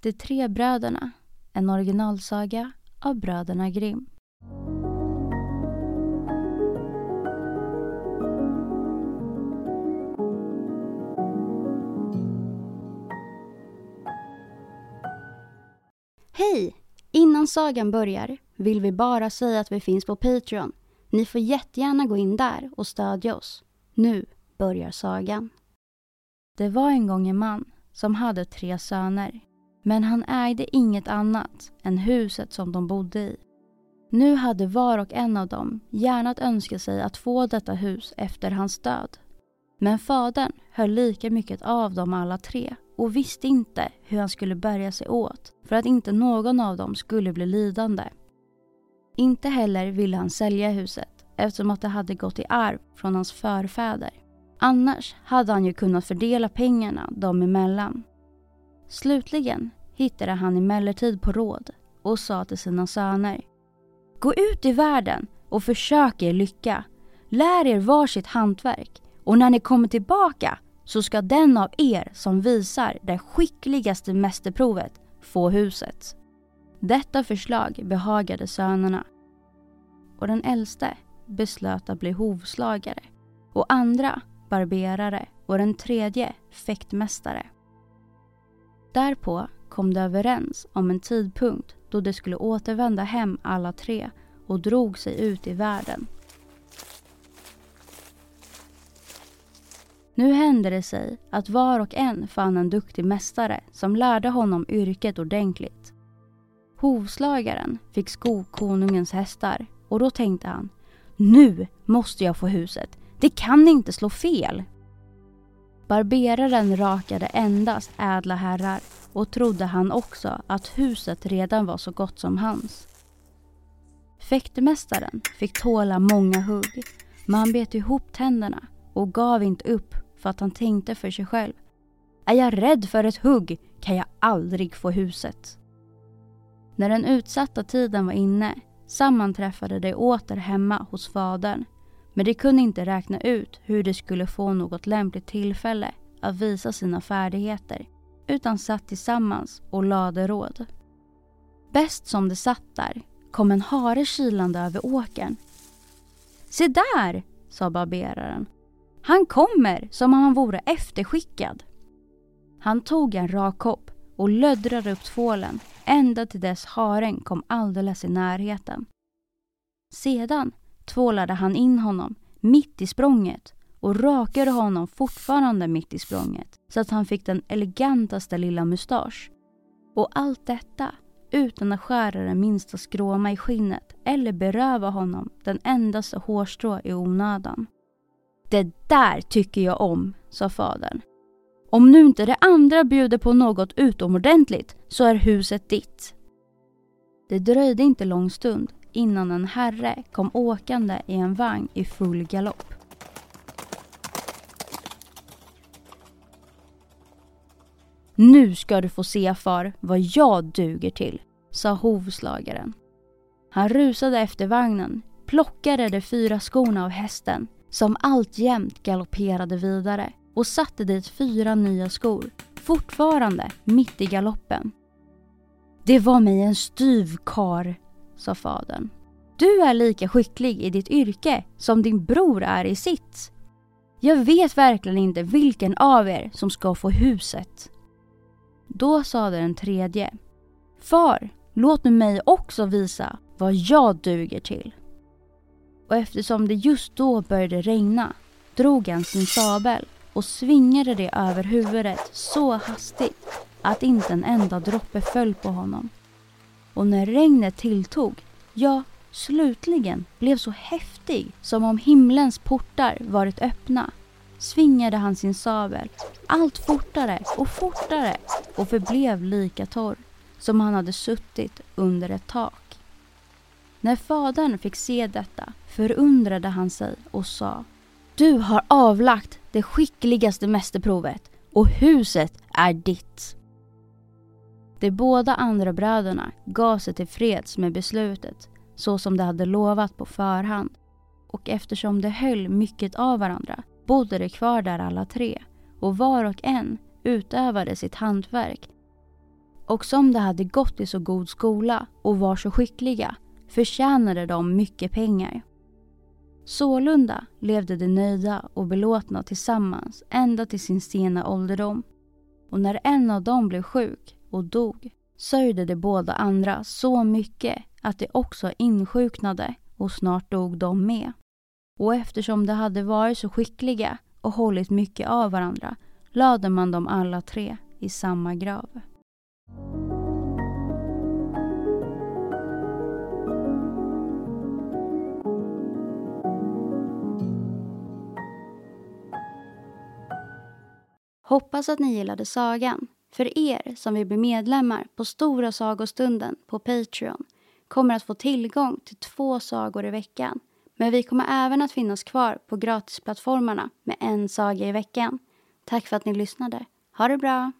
De tre bröderna, en originalsaga av bröderna Grimm. Hej! Innan sagan börjar vill vi bara säga att vi finns på Patreon. Ni får jättegärna gå in där och stödja oss. Nu börjar sagan. Det var en gång en man som hade tre söner. Men han ägde inget annat än huset som de bodde i. Nu hade var och en av dem gärna önskat sig att få detta hus efter hans död. Men fadern höll lika mycket av dem alla tre och visste inte hur han skulle bärga sig åt för att inte någon av dem skulle bli lidande. Inte heller ville han sälja huset eftersom att det hade gått i arv från hans förfäder. Annars hade han ju kunnat fördela pengarna dem emellan. Slutligen hittade han emellertid på råd och sa till sina söner. Gå ut i världen och försök er lycka. Lär er varsitt hantverk och när ni kommer tillbaka så ska den av er som visar det skickligaste mästerprovet få huset. Detta förslag behagade sönerna och den äldste beslöt att bli hovslagare och andra barberare och den tredje fäktmästare. Därpå kom de överens om en tidpunkt då de skulle återvända hem alla tre och drog sig ut i världen. Nu hände det sig att var och en fann en duktig mästare som lärde honom yrket ordentligt. Hovslagaren fick sko konungens hästar och då tänkte han Nu måste jag få huset. Det kan inte slå fel. Barberaren rakade endast ädla herrar och trodde han också att huset redan var så gott som hans. Fäktmästaren fick tåla många hugg men han bet ihop tänderna och gav inte upp för att han tänkte för sig själv. Är jag rädd för ett hugg kan jag aldrig få huset. När den utsatta tiden var inne sammanträffade de åter hemma hos fadern men de kunde inte räkna ut hur de skulle få något lämpligt tillfälle att visa sina färdigheter utan satt tillsammans och lade råd. Bäst som de satt där kom en hare kilande över åkern. Se där, sa barberaren. Han kommer som om han vore efterskickad. Han tog en rak kopp och löddrade upp tvålen ända till dess haren kom alldeles i närheten. Sedan tvålade han in honom mitt i språnget och rakade honom fortfarande mitt i språnget så att han fick den elegantaste lilla mustasch. Och allt detta utan att skära den minsta skråma i skinnet eller beröva honom den endaste hårstrå i onödan. Det där tycker jag om, sa fadern. Om nu inte det andra bjuder på något utomordentligt så är huset ditt. Det dröjde inte lång stund innan en herre kom åkande i en vagn i full galopp. Nu ska du få se far vad jag duger till, sa hovslagaren. Han rusade efter vagnen, plockade de fyra skorna av hästen som alltjämt galopperade vidare och satte dit fyra nya skor, fortfarande mitt i galoppen. Det var mig en styv kar, sa fadern. Du är lika skicklig i ditt yrke som din bror är i sitt. Jag vet verkligen inte vilken av er som ska få huset. Då sade den tredje. Far, låt nu mig också visa vad jag duger till. Och eftersom det just då började regna drog han sin sabel och svingade det över huvudet så hastigt att inte en enda droppe föll på honom. Och när regnet tilltog, ja, slutligen blev så häftig som om himlens portar varit öppna, svingade han sin sabel allt fortare och fortare och förblev lika torr som han hade suttit under ett tak. När fadern fick se detta förundrade han sig och sa Du har avlagt det skickligaste mästerprovet och huset är ditt. De båda andra bröderna gav sig till freds med beslutet så som de hade lovat på förhand och eftersom de höll mycket av varandra bodde de kvar där alla tre och var och en utövade sitt hantverk. Och som de hade gått i så god skola och var så skickliga förtjänade de mycket pengar. Sålunda levde de nöjda och belåtna tillsammans ända till sin sena ålderdom. Och när en av dem blev sjuk och dog sörjde de båda andra så mycket att de också insjuknade och snart dog de med. Och eftersom de hade varit så skickliga och hållit mycket av varandra lade man dem alla tre i samma grav. Hoppas att ni gillade sagan. För er som vill bli medlemmar på Stora sagostunden på Patreon kommer att få tillgång till två sagor i veckan. Men vi kommer även att finnas kvar på gratisplattformarna med en saga i veckan. Tack för att ni lyssnade. Ha det bra!